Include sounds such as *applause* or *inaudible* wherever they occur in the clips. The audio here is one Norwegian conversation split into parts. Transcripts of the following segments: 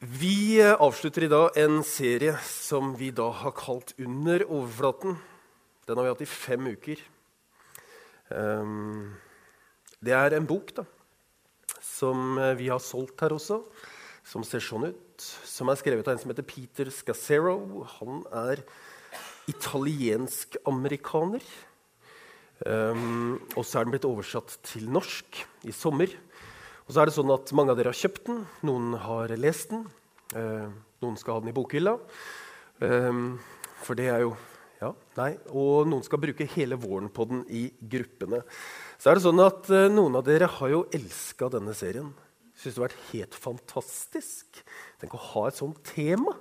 Vi avslutter i dag en serie som vi da har kalt Under overflaten. Den har vi hatt i fem uker. Ehm, det er en bok da, som vi har solgt her også, som ser sånn ut. Som er skrevet av en som heter Peter Scassero. Han er italiensk-amerikaner. Um, og så er den blitt oversatt til norsk i sommer. Og så er det sånn at Mange av dere har kjøpt den, noen har lest den. Eh, noen skal ha den i bokhylla. Eh, for det er jo ja, nei. Og noen skal bruke hele våren på den i gruppene. Så er det sånn at eh, Noen av dere har jo elska denne serien. Syns det har vært helt fantastisk. Tenk å ha et sånt tema.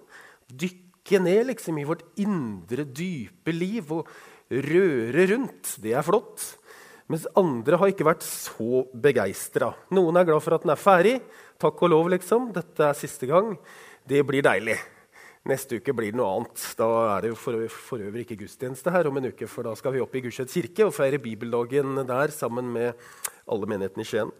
Dykke ned liksom i vårt indre, dype liv og røre rundt. Det er flott. Mens andre har ikke vært så begeistra. Noen er glad for at den er ferdig. Takk og lov, liksom. Dette er siste gang. Det blir deilig. Neste uke blir det noe annet. Da er det jo for, øvrig ikke gudstjeneste her om en uke, for da skal vi opp i Gudstjenest kirke og feire bibeldagen der sammen med alle menighetene i Skien.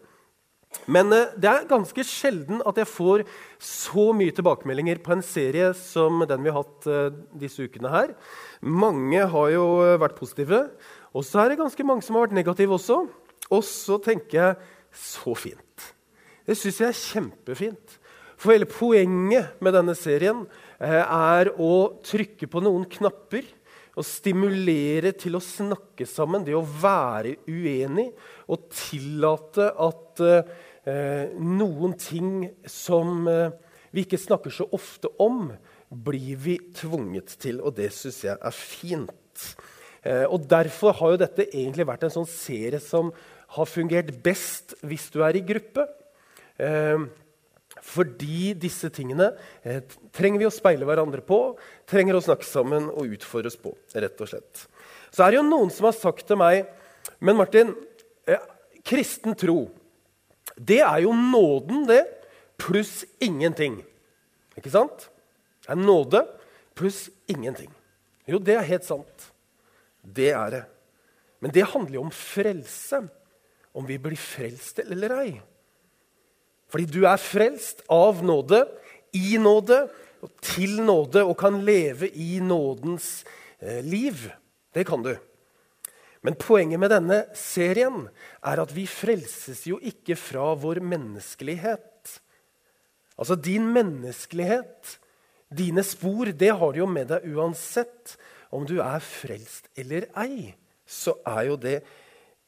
Men eh, det er ganske sjelden at jeg får så mye tilbakemeldinger på en serie som den vi har hatt eh, disse ukene her. Mange har jo vært positive. Og så er det ganske mange som har vært negative også. Og så tenker jeg så fint. Det syns jeg er kjempefint. For hele poenget med denne serien eh, er å trykke på noen knapper og stimulere til å snakke sammen, det å være uenig og tillate at eh, noen ting som eh, vi ikke snakker så ofte om, blir vi tvunget til. Og det syns jeg er fint. Eh, og Derfor har jo dette egentlig vært en sånn serie som har fungert best hvis du er i gruppe. Eh, fordi disse tingene eh, trenger vi å speile hverandre på, trenger å snakke sammen og utfordres på. rett og slett. Så er det jo noen som har sagt til meg Men Martin, kristen tro, det er jo nåden, det, pluss ingenting. Ikke sant? Det er nåde pluss ingenting. Jo, det er helt sant. Det er det. Men det handler jo om frelse. Om vi blir frelst eller ei. Fordi du er frelst av nåde, i nåde og til nåde, og kan leve i nådens eh, liv. Det kan du. Men poenget med denne serien er at vi frelses jo ikke fra vår menneskelighet. Altså din menneskelighet, dine spor, det har du jo med deg uansett om du er frelst eller ei, så er jo det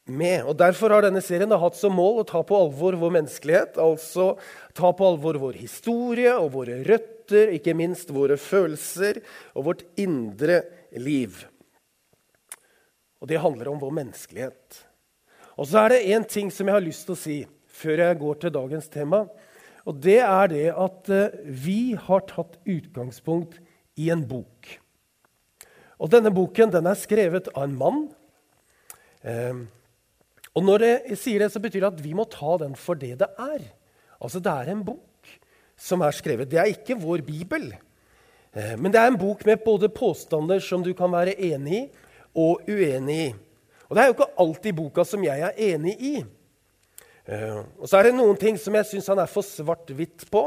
med. Og Derfor har denne serien hatt som mål å ta på alvor vår menneskelighet. Altså ta på alvor vår historie og våre røtter, ikke minst våre følelser og vårt indre liv. Og det handler om vår menneskelighet. Og så er det én ting som jeg har lyst til å si før jeg går til dagens tema. Og det er det at eh, vi har tatt utgangspunkt i en bok. Og denne boken den er skrevet av en mann. Eh, og når jeg sier det, så betyr det at vi må ta den for det det er. Altså, Det er en bok som er skrevet. Det er ikke vår bibel. Eh, men det er en bok med både påstander som du kan være enig i, og uenig i. Og det er jo ikke alltid boka som jeg er enig i. Eh, og så er det noen ting som jeg syns han er for svart-hvitt på.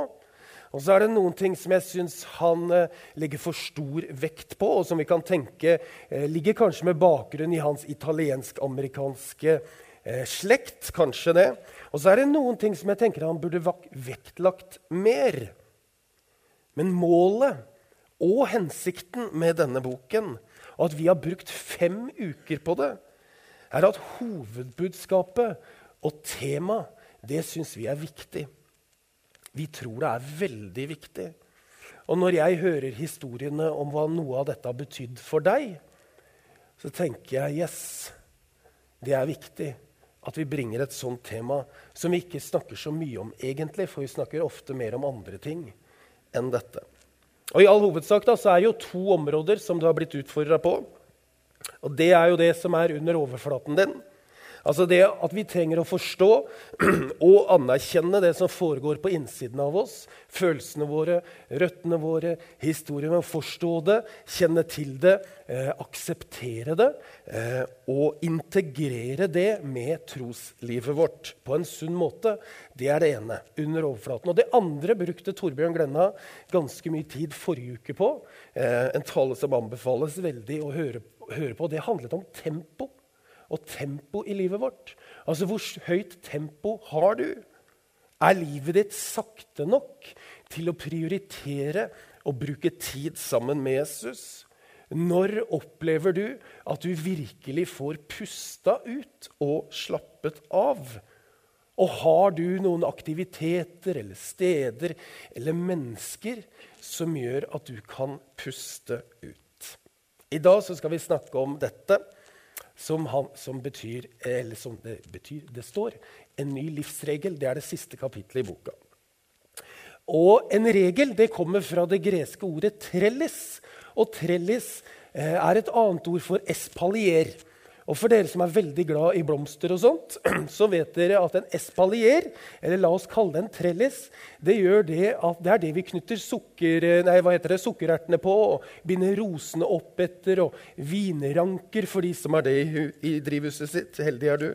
Og så er det noen ting som jeg syns han eh, legger for stor vekt på, og som vi kan tenke eh, ligger kanskje med bakgrunn i hans italiensk-amerikanske eh, slekt. Kanskje det. Og så er det noen ting som jeg tenker han burde vektlagt mer. Men målet og hensikten med denne boken, og at vi har brukt fem uker på det, er at hovedbudskapet og temaet, det syns vi er viktig. Vi tror det er veldig viktig. Og når jeg hører historiene om hva noe av dette har betydd for deg, så tenker jeg yes, det er viktig at vi bringer et sånt tema som vi ikke snakker så mye om egentlig, for vi snakker ofte mer om andre ting enn dette. Og I all hovedsak da, så er det jo to områder som du har blitt utfordra på. Og Det er jo det som er under overflaten din. Altså det at vi trenger å forstå *clears throat* og anerkjenne det som foregår på innsiden av oss. Følelsene våre, røttene våre, historien. Forstå det, kjenne til det, eh, akseptere det. Eh, og integrere det med troslivet vårt på en sunn måte. Det er det ene. under overflaten. Og Det andre brukte Torbjørn Glenna ganske mye tid forrige uke på. Eh, en tale som anbefales veldig å høre, høre på. Det handlet om tempo og tempo i livet vårt. Altså, hvor høyt tempo har du? Er livet ditt sakte nok til å prioritere og bruke tid sammen med Jesus? Når opplever du at du virkelig får pusta ut og slappet av? Og har du noen aktiviteter eller steder eller mennesker som gjør at du kan puste ut? I dag skal vi snakke om dette som, han, som, betyr, eller som det betyr, det står, en ny livsregel. Det er det siste kapittelet i boka. Og en regel det kommer fra det greske ordet 'trellis'. Og 'trellis' eh, er et annet ord for espalier. Og for dere som er veldig glad i blomster, og sånt, *clears throat* så vet dere at en espalier, eller la oss kalle det en trellis, det, det, det er det vi knytter sukker, nei, det, sukkerertene på, og binder rosene opp etter, og vinranker for de som har det i, i drivhuset sitt. Heldig er du.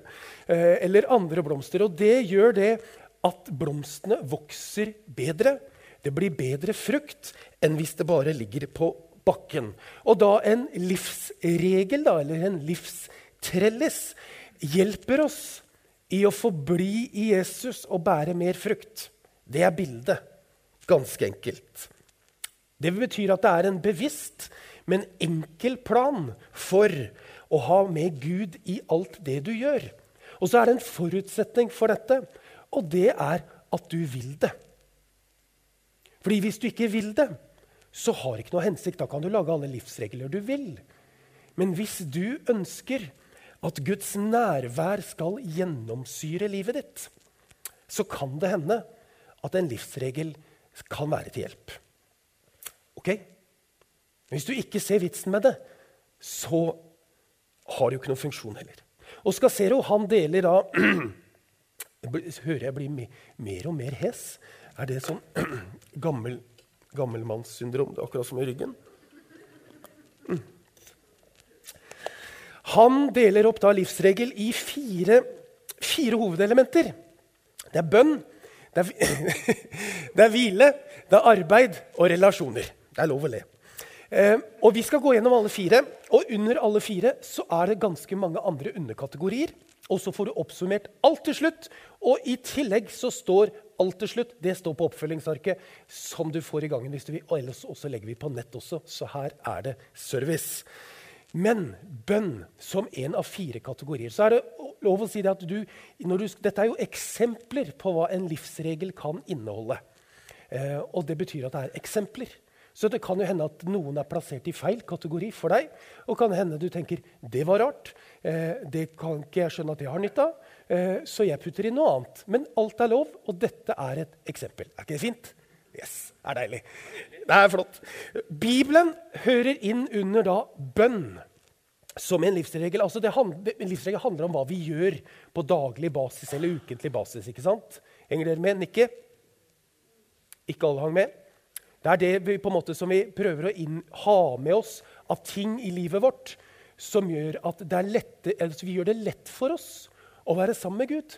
Eh, eller andre blomster. Og det gjør det at blomstene vokser bedre. Det blir bedre frukt enn hvis det bare ligger på bakken. Og da en livsregel, da, eller en livstrellis, hjelper oss i å forbli i Jesus og bære mer frukt. Det er bildet. Ganske enkelt. Det betyr at det er en bevisst, men enkel plan for å ha med Gud i alt det du gjør. Og så er det en forutsetning for dette, og det er at du vil det. Fordi hvis du ikke vil det, så har ikke noe hensikt. Da kan du lage alle livsregler du vil. Men hvis du ønsker at Guds nærvær skal gjennomsyre livet ditt, så kan det hende at en livsregel kan være til hjelp. Ok? Hvis du ikke ser vitsen med det, så har det jo ikke noen funksjon heller. Og Skassero, han deler da *clears throat* Hører jeg blir mer og mer hes? Er det sånn *clears throat* gammel, gammelmannssyndrom? Det er akkurat som i ryggen. Mm. Han deler opp da livsregel i fire, fire hovedelementer. Det er bønn, det er, *laughs* det er, hvile, det er arbeid og relasjoner. Det er lov å le. Eh, og Vi skal gå gjennom alle fire. Og under alle fire så er det ganske mange andre underkategorier. Og så får du oppsummert alt til slutt. Og i tillegg så står alt til slutt det står på oppfølgingsarket som du får i gangen hvis du vil. Og ellers også legger vi på nett også, så her er det service. Men bønn som en av fire kategorier. Så er det lov å si det at du, du, Dette er jo eksempler på hva en livsregel kan inneholde. Eh, og det betyr at det er eksempler. Så det kan jo hende at noen er plassert i feil kategori for deg. Og kan hende du tenker det var rart. Eh, det kan ikke jeg skjønne at jeg har nytte av. Eh, så jeg putter inn noe annet. Men alt er lov, og dette er et eksempel. Er ikke det fint? Yes, det er deilig. Det er flott. Bibelen hører inn under da bønn som en livsregel. Altså handler, en livsregel handler om hva vi gjør på daglig basis eller ukentlig basis. ikke sant? Henger dere med? Nikke? Ikke alle hang med? Det er det vi, på en måte som vi prøver å inn, ha med oss av ting i livet vårt som gjør at lette, altså vi gjør det lett for oss å være sammen med Gud.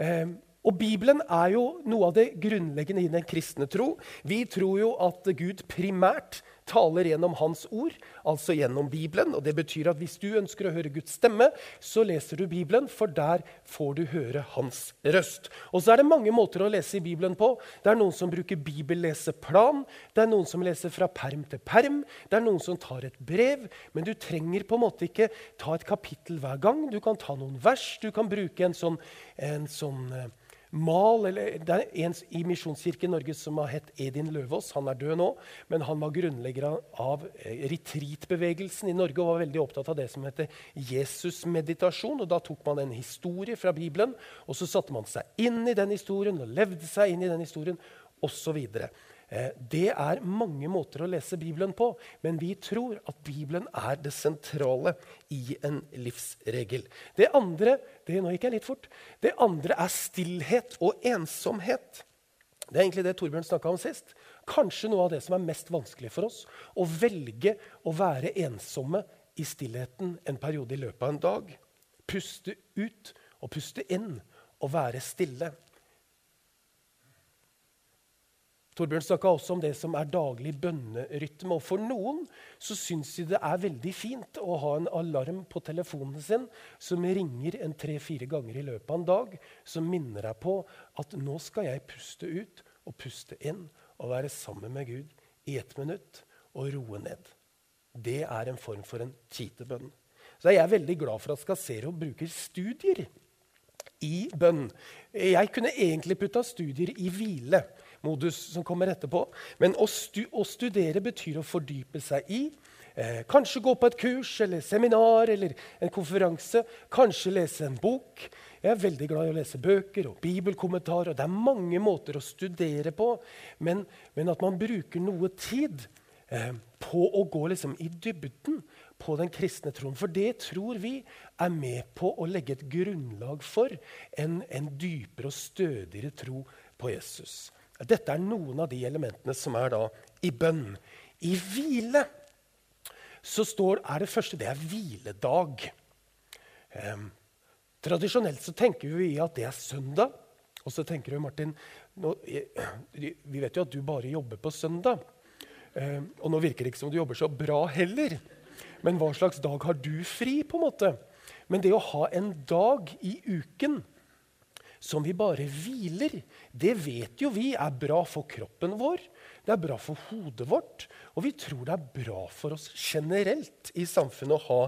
Eh, og Bibelen er jo noe av det grunnleggende i den kristne tro. Vi tror jo at Gud primært taler gjennom Hans ord, altså gjennom Bibelen. Og Det betyr at hvis du ønsker å høre Guds stemme, så leser du Bibelen, for der får du høre Hans røst. Og så er det mange måter å lese i Bibelen på. Det er noen som bruker bibelleseplan, det er noen som leser fra perm til perm, det er noen som tar et brev. Men du trenger på en måte ikke ta et kapittel hver gang. Du kan ta noen vers, du kan bruke en sånn, en sånn eh, mal, eller, Det er en i Misjonskirken Norge som har hett Edin Løvaas. Han er død nå, men han var grunnlegger av eh, retreatbevegelsen i Norge og var veldig opptatt av det som heter Jesusmeditasjon. Da tok man en historie fra Bibelen, og så satte man seg inn i den historien og levde seg inn i den historien. osv. Eh, det er mange måter å lese Bibelen på, men vi tror at Bibelen er det sentrale i en livsregel. Det andre det, nå gikk jeg litt fort, det andre er stillhet og ensomhet. Det er egentlig det Torbjørn snakka om sist. Kanskje noe av det som er mest vanskelig for oss. Å velge å være ensomme i stillheten en periode i løpet av en dag. Puste ut og puste inn og være stille. Torbjørn snakka også om det som er daglig bønnerytme. Og for noen så syns de det er veldig fint å ha en alarm på telefonen sin som ringer en tre-fire ganger i løpet av en dag, som minner deg på at nå skal jeg puste ut og puste inn og være sammen med Gud i ett minutt og roe ned. Det er en form for en kitebønn. Så jeg er veldig glad for at Skasero bruker studier i bønn. Jeg kunne egentlig putta studier i hvile modus som kommer etterpå. Men å, stu, å studere betyr å fordype seg i. Eh, kanskje gå på et kurs eller seminar eller en konferanse. Kanskje lese en bok. Jeg er veldig glad i å lese bøker og bibelkommentarer. Det er mange måter å studere på, men, men at man bruker noe tid eh, på å gå liksom i dybden på den kristne troen. For det tror vi er med på å legge et grunnlag for en, en dypere og stødigere tro på Jesus. Dette er noen av de elementene som er da i bønn. I hvile så står, er det første det er hviledag. Eh, tradisjonelt så tenker vi at det er søndag. Og så tenker du, Martin nå, Vi vet jo at du bare jobber på søndag. Eh, og nå virker det ikke som du jobber så bra heller. Men hva slags dag har du fri? på en måte? Men det å ha en dag i uken som vi bare hviler, det vet jo vi er bra for kroppen vår. Det er bra for hodet vårt, og vi tror det er bra for oss generelt i samfunnet å ha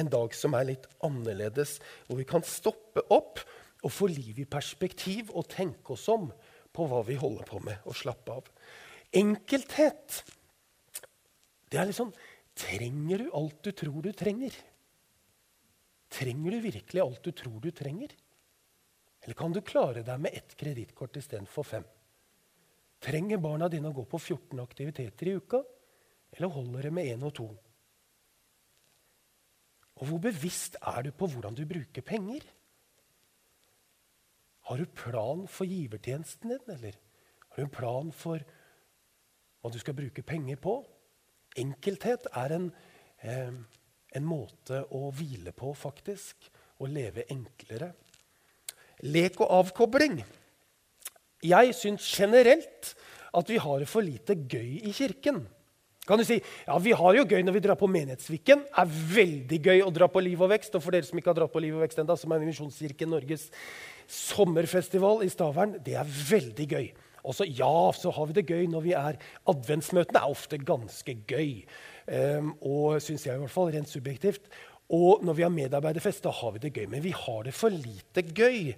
en dag som er litt annerledes, hvor vi kan stoppe opp og få liv i perspektiv og tenke oss om på hva vi holder på med, og slappe av. Enkelthet. Det er litt sånn Trenger du alt du tror du trenger? Trenger du virkelig alt du tror du trenger? Eller kan du klare deg med ett kredittkort istedenfor fem? Trenger barna dine å gå på 14 aktiviteter i uka, eller holder det med én og to? Og hvor bevisst er du på hvordan du bruker penger? Har du plan for givertjenesten din, eller har du en plan for hva du skal bruke penger på? Enkelthet er en, eh, en måte å hvile på, faktisk. Å leve enklere lek og avkobling. Jeg syns generelt at vi har for lite gøy i kirken. Kan du si, ja, Vi har jo gøy når vi drar på Menighetsviken. Det er veldig gøy å dra på Liv og Vekst. Og for dere som ikke har dratt på Liv og Vekst enda, som er Misjonskirken Norges sommerfestival i Stavern, det er veldig gøy. Og så ja, så har vi det gøy når vi er Adventsmøtene er ofte ganske gøy. Um, og syns jeg i hvert fall, rent subjektivt. Og når vi har medarbeiderfest, da har vi det gøy. Men vi har det for lite gøy.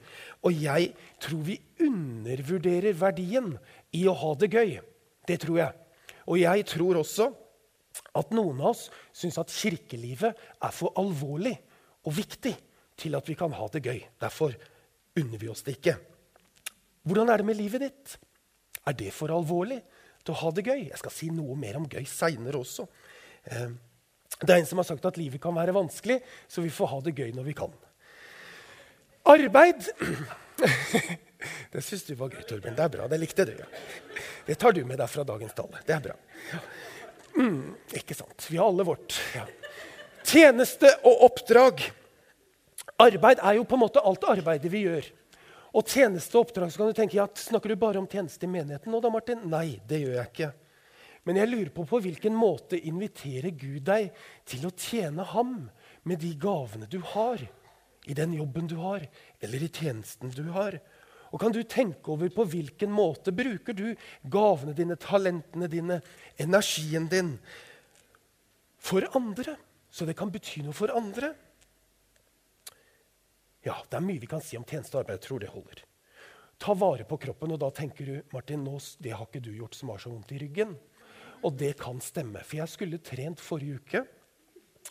Og jeg tror vi undervurderer verdien i å ha det gøy. Det tror jeg. Og jeg tror også at noen av oss syns at kirkelivet er for alvorlig og viktig til at vi kan ha det gøy. Derfor unner vi oss det ikke. Hvordan er det med livet ditt? Er det for alvorlig til å ha det gøy? Jeg skal si noe mer om gøy seinere også. Det er en som har sagt at livet kan være vanskelig, så vi får ha det gøy når vi kan. Arbeid *clears throat* Det syns du var gøy, Torben. Det er bra. Det likte du. Ja. Det tar du med deg fra dagens tale. Det er bra. Mm, ikke sant. Vi har alle vårt. Ja. Tjeneste og oppdrag. Arbeid er jo på en måte alt arbeidet vi gjør. Og tjeneste og oppdrag så kan du tenke, ja, Snakker du bare om tjeneste i menigheten nå, da, Martin? Nei, det gjør jeg ikke. Men jeg lurer på på hvilken måte inviterer Gud deg til å tjene ham med de gavene du har, i den jobben du har, eller i tjenesten du har. Og Kan du tenke over på hvilken måte bruker du gavene dine, talentene dine, energien din for andre? Så det kan bety noe for andre. Ja, Det er mye vi kan si om tjeneste og arbeid. Jeg tror det holder. Ta vare på kroppen, og da tenker du Martin, nå, det har ikke du gjort som har så vondt i ryggen. Og det kan stemme. For jeg skulle trent forrige uke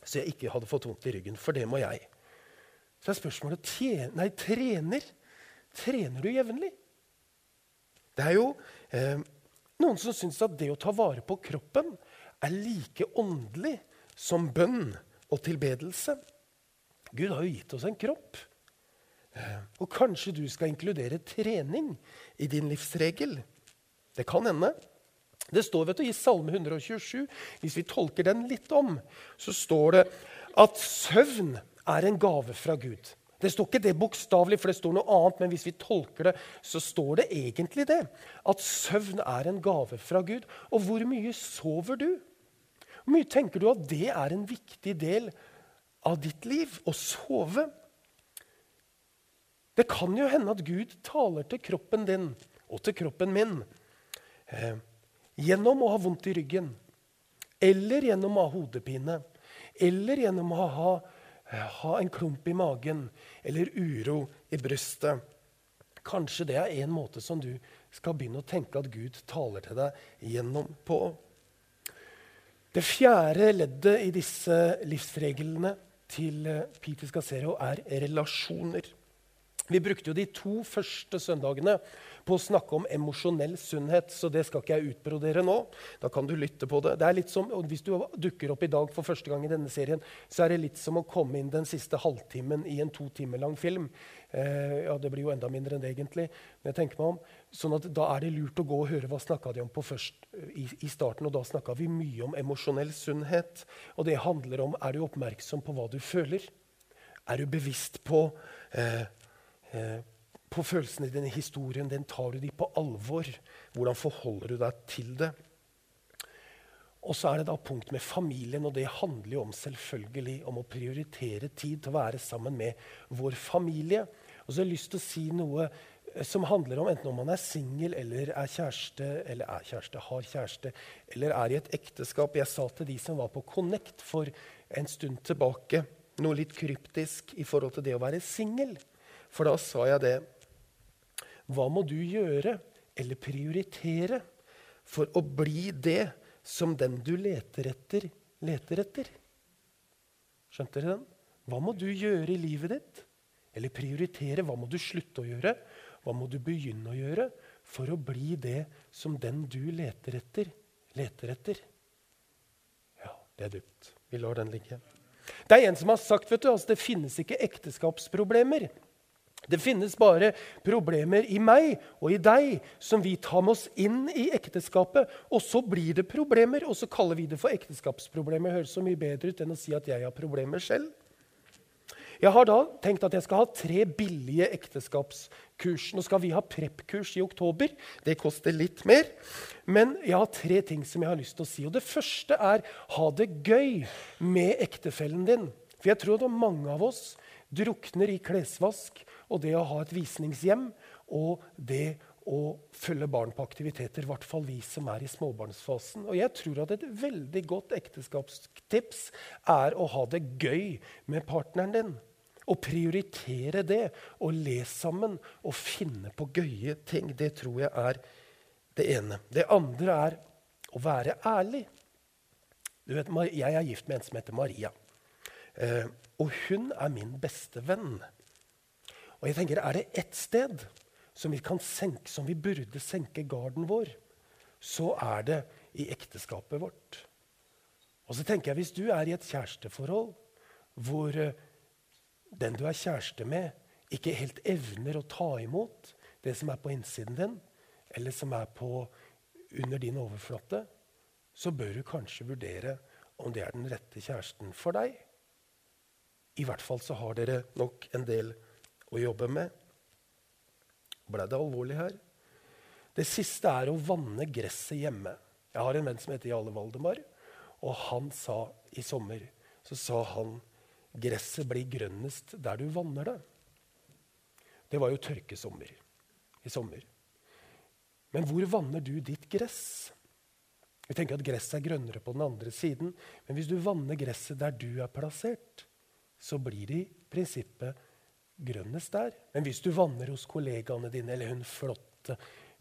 så jeg ikke hadde fått vondt i ryggen. For det må jeg. Så er spørsmålet tjener, nei, trener. Trener du jevnlig? Det er jo eh, noen som syns at det å ta vare på kroppen er like åndelig som bønn og tilbedelse. Gud har jo gitt oss en kropp. Eh, og kanskje du skal inkludere trening i din livsregel. Det kan hende. Det står vet du, i Salme 127, hvis vi tolker den litt om, så står det at søvn er en gave fra Gud. Det står ikke det bokstavelig, for det står noe annet, men hvis vi tolker det, så står det egentlig det. At søvn er en gave fra Gud. Og hvor mye sover du? Hvor mye tenker du at det er en viktig del av ditt liv? Å sove? Det kan jo hende at Gud taler til kroppen din og til kroppen min eh, gjennom å ha vondt i ryggen, eller gjennom å ha hodepine, eller gjennom å ha, ha en klump i magen eller uro i brystet. Kanskje det er en måte som du skal begynne å tenke at Gud taler til deg gjennom på. Det fjerde leddet i disse livsreglene til eh, Peter Scacero er relasjoner. Vi brukte jo de to første søndagene på å snakke om emosjonell sunnhet, så det skal ikke jeg utbrodere nå. Da kan du lytte på det. Det er litt som, Hvis du dukker opp i dag for første gang i denne serien, så er det litt som å komme inn den siste halvtimen i en to timer lang film. Eh, ja, Det blir jo enda mindre enn det, egentlig. men jeg tenker meg om. Sånn at Da er det lurt å gå og høre hva snakka de om på først, i, i starten. og Da snakka vi mye om emosjonell sunnhet. Og det handler om er du oppmerksom på hva du føler. Er du bevisst på eh, Eh, på følelsene dine, historien den tar du de på alvor. Hvordan forholder du deg til det? Og så er det da punkt med familien, og det handler jo om selvfølgelig om å prioritere tid til å være sammen med vår familie. Og så har jeg lyst til å si noe eh, som handler om enten om man er singel eller er kjæreste, eller er kjæreste, har kjæreste, eller er i et ekteskap. Jeg sa til de som var på Connect for en stund tilbake, noe litt kryptisk i forhold til det å være singel. For da sa jeg det. Hva må du gjøre eller prioritere for å bli det som den du leter etter, leter etter? Skjønte dere den? Hva må du gjøre i livet ditt? Eller prioritere. Hva må du slutte å gjøre? Hva må du begynne å gjøre for å bli det som den du leter etter, leter etter? Ja, det er dypt. Vi lar den ligge. Det er en som har sagt vet du, altså det finnes ikke ekteskapsproblemer. Det finnes bare problemer i meg og i deg som vi tar med oss inn i ekteskapet. Og så blir det problemer, og så kaller vi det for ekteskapsproblemer. Det høres så mye bedre ut enn å si at jeg har problemer selv. Jeg har da tenkt at jeg skal ha tre billige ekteskapskurs. Nå skal vi ha prep-kurs i oktober. Det koster litt mer. Men jeg har tre ting som jeg har lyst til å si. Og Det første er ha det gøy med ektefellen din. For jeg tror er mange av oss drukner i klesvask og det å ha et visningshjem og det å følge barn på aktiviteter. I hvert fall vi som er i småbarnsfasen. Og jeg tror at et veldig godt ekteskapstips er å ha det gøy med partneren din. Å prioritere det, og le sammen og finne på gøye ting. Det tror jeg er det ene. Det andre er å være ærlig. Du vet, Jeg er gift med en som heter Maria. Eh, og hun er min beste venn. Og jeg tenker, Er det ett sted som vi, senke, som vi burde senke garden vår, så er det i ekteskapet vårt. Og så tenker jeg, Hvis du er i et kjæresteforhold hvor eh, den du er kjæreste med, ikke helt evner å ta imot det som er på innsiden din, eller som er på, under din overflate, så bør du kanskje vurdere om det er den rette kjæresten for deg. I hvert fall så har dere nok en del å jobbe med. Ble det alvorlig her? Det siste er å vanne gresset hjemme. Jeg har en venn som heter Jarle Valdemar. Og han sa i sommer så sa han, gresset blir grønnest der du vanner det. Det var jo tørkesommer i sommer. Men hvor vanner du ditt gress? Vi tenker at gresset er grønnere på den andre siden. Men hvis du vanner gresset der du er plassert, så blir det i prinsippet grønnest der. Men hvis du vanner hos kollegaene dine eller hun flotte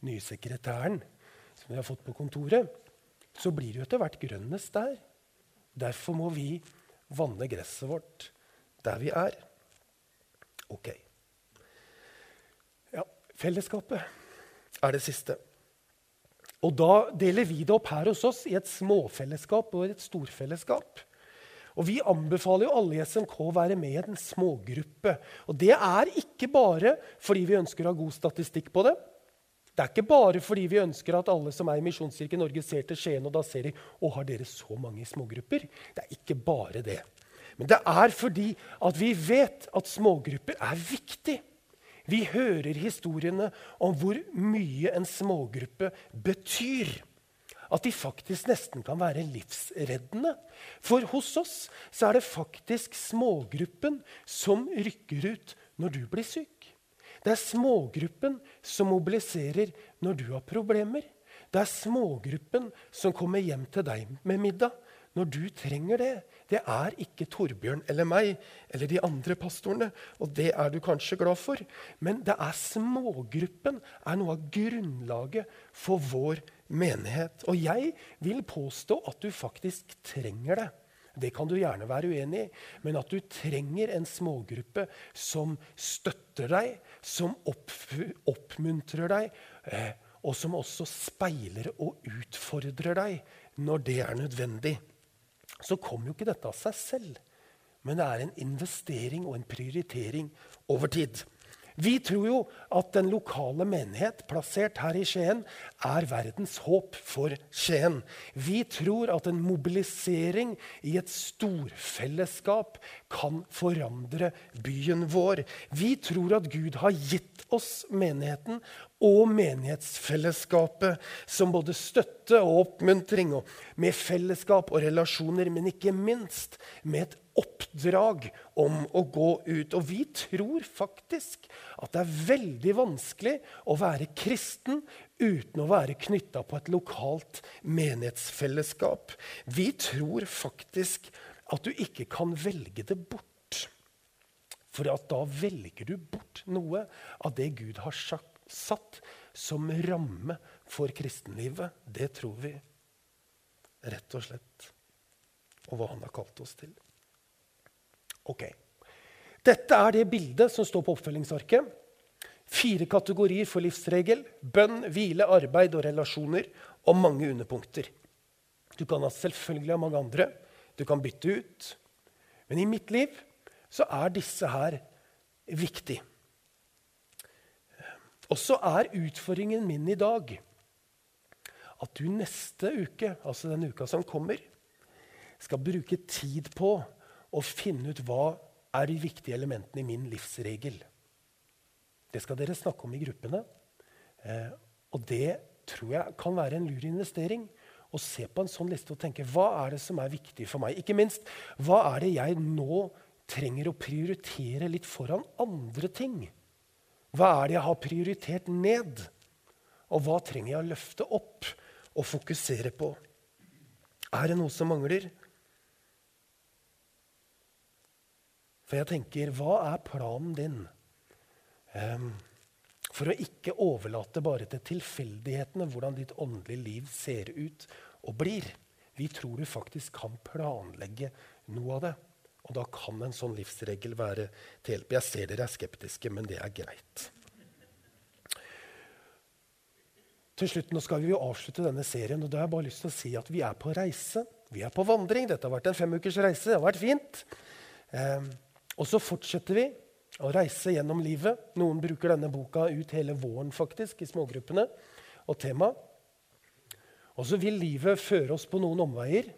nye sekretæren som vi har fått på kontoret, så blir du etter hvert grønnest der. Derfor må vi vanne gresset vårt der vi er. Ok. Ja, fellesskapet er det siste. Og da deler vi det opp her hos oss i et småfellesskap og et storfellesskap. Og Vi anbefaler jo alle i SMK å være med i en smågruppe. Og Det er ikke bare fordi vi ønsker å ha god statistikk på det. Det er ikke bare fordi vi ønsker at alle som er i Misjonskirken Norge, ser til Skien og da ser de å, har dere så mange smågrupper. Det er ikke bare det. Men det er fordi at vi vet at smågrupper er viktig. Vi hører historiene om hvor mye en smågruppe betyr at de faktisk nesten kan være livsreddende. For hos oss så er det faktisk smågruppen som rykker ut når du blir syk. Det er smågruppen som mobiliserer når du har problemer. Det er smågruppen som kommer hjem til deg med middag når du trenger det. Det er ikke Torbjørn eller meg eller de andre pastorene. Og det er du kanskje glad for. Men det er smågruppen er noe av grunnlaget for vår menighet. Og jeg vil påstå at du faktisk trenger det. Det kan du gjerne være uenig i, men at du trenger en smågruppe som støtter deg, som opp, oppmuntrer deg, eh, og som også speiler og utfordrer deg når det er nødvendig. Så kommer jo ikke dette av seg selv, men det er en investering og en prioritering over tid. Vi tror jo at den lokale menighet plassert her i Skien er verdens håp for Skien. Vi tror at en mobilisering i et storfellesskap kan forandre byen vår. Vi tror at Gud har gitt oss menigheten og menighetsfellesskapet som både støtte og oppmuntring, og med fellesskap og relasjoner, men ikke minst med et oppdrag om å gå ut. Og vi tror faktisk at det er veldig vanskelig å være kristen uten å være knytta på et lokalt menighetsfellesskap. Vi tror faktisk at du ikke kan velge det bort. For da velger du bort noe av det Gud har satt som ramme for kristenlivet. Det tror vi rett og slett. Og hva han har kalt oss til. Ok. Dette er det bildet som står på oppfølgingsarket. Fire kategorier for livsregel. Bønn, hvile, arbeid og relasjoner. Og mange underpunkter. Du kan selvfølgelig ha mange andre. Du kan bytte ut. Men i mitt liv så er disse her viktige. Og så er utfordringen min i dag at du neste uke, altså den uka som kommer, skal bruke tid på å finne ut hva er de viktige elementene i min livsregel. Det skal dere snakke om i gruppene. Eh, og det tror jeg kan være en lur investering. Å se på en sånn liste og tenke hva er det som er viktig for meg. Ikke minst, hva er det jeg nå trenger å prioritere litt foran andre ting? Hva er det jeg har prioritert ned? Og hva trenger jeg å løfte opp og fokusere på? Er det noe som mangler? For jeg tenker, hva er planen din? Um, for å ikke overlate bare til tilfeldighetene hvordan ditt åndelige liv ser ut og blir. Vi tror du faktisk kan planlegge noe av det. Og da kan en sånn livsregel være til hjelp. Jeg ser dere er skeptiske, men det er greit. Til slutt, Nå skal vi jo avslutte denne serien, og da har jeg bare lyst til å si at vi er på reise. Vi er på vandring. Dette har vært en femukers reise. Det har vært fint. Eh, og så fortsetter vi å reise gjennom livet. Noen bruker denne boka ut hele våren faktisk, i smågruppene. Og tema. Og så vil livet føre oss på noen omveier,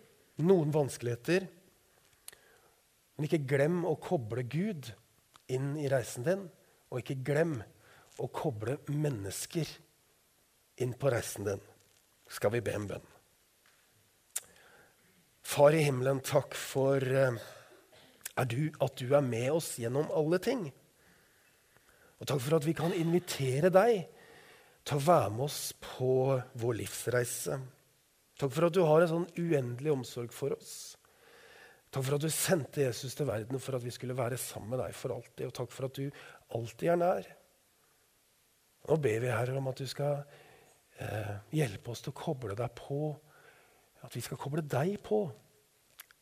noen vanskeligheter. Men ikke glem å koble Gud inn i reisen din, og ikke glem å koble mennesker inn på reisen din. Skal vi be en bønn? Far i himmelen, takk for er du, at du er med oss gjennom alle ting. Og takk for at vi kan invitere deg til å være med oss på vår livsreise. Takk for at du har en sånn uendelig omsorg for oss. Takk for at du sendte Jesus til verden for at vi skulle være sammen med deg for alltid. Og takk for at du alltid er nær. Nå ber vi, Herre, om at du skal eh, hjelpe oss til å koble deg på. At vi skal koble deg på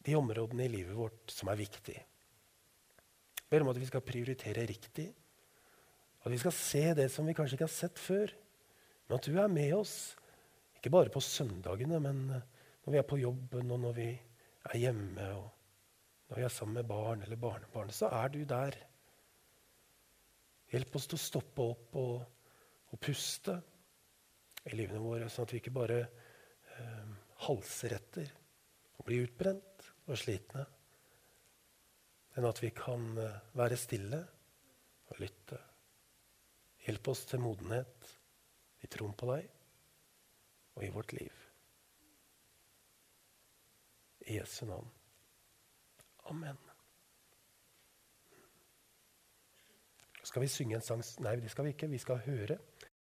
de områdene i livet vårt som er viktige. Jeg ber om at vi skal prioritere riktig. At vi skal se det som vi kanskje ikke har sett før, Men at du er med oss, ikke bare på søndagene, men eh, når vi er på jobben, og når vi er hjemme, og når vi er sammen med barn eller barnebarn, så er du der. Hjelp oss til å stoppe opp og, og puste i livene våre, sånn at vi ikke bare eh, halser etter og blir utbrent og slitne, men at vi kan eh, være stille og lytte. Hjelp oss til modenhet i troen på deg og i vårt liv. I Jesu navn. Amen. Skal vi synge en sang? Nei, det skal vi ikke. Vi skal høre.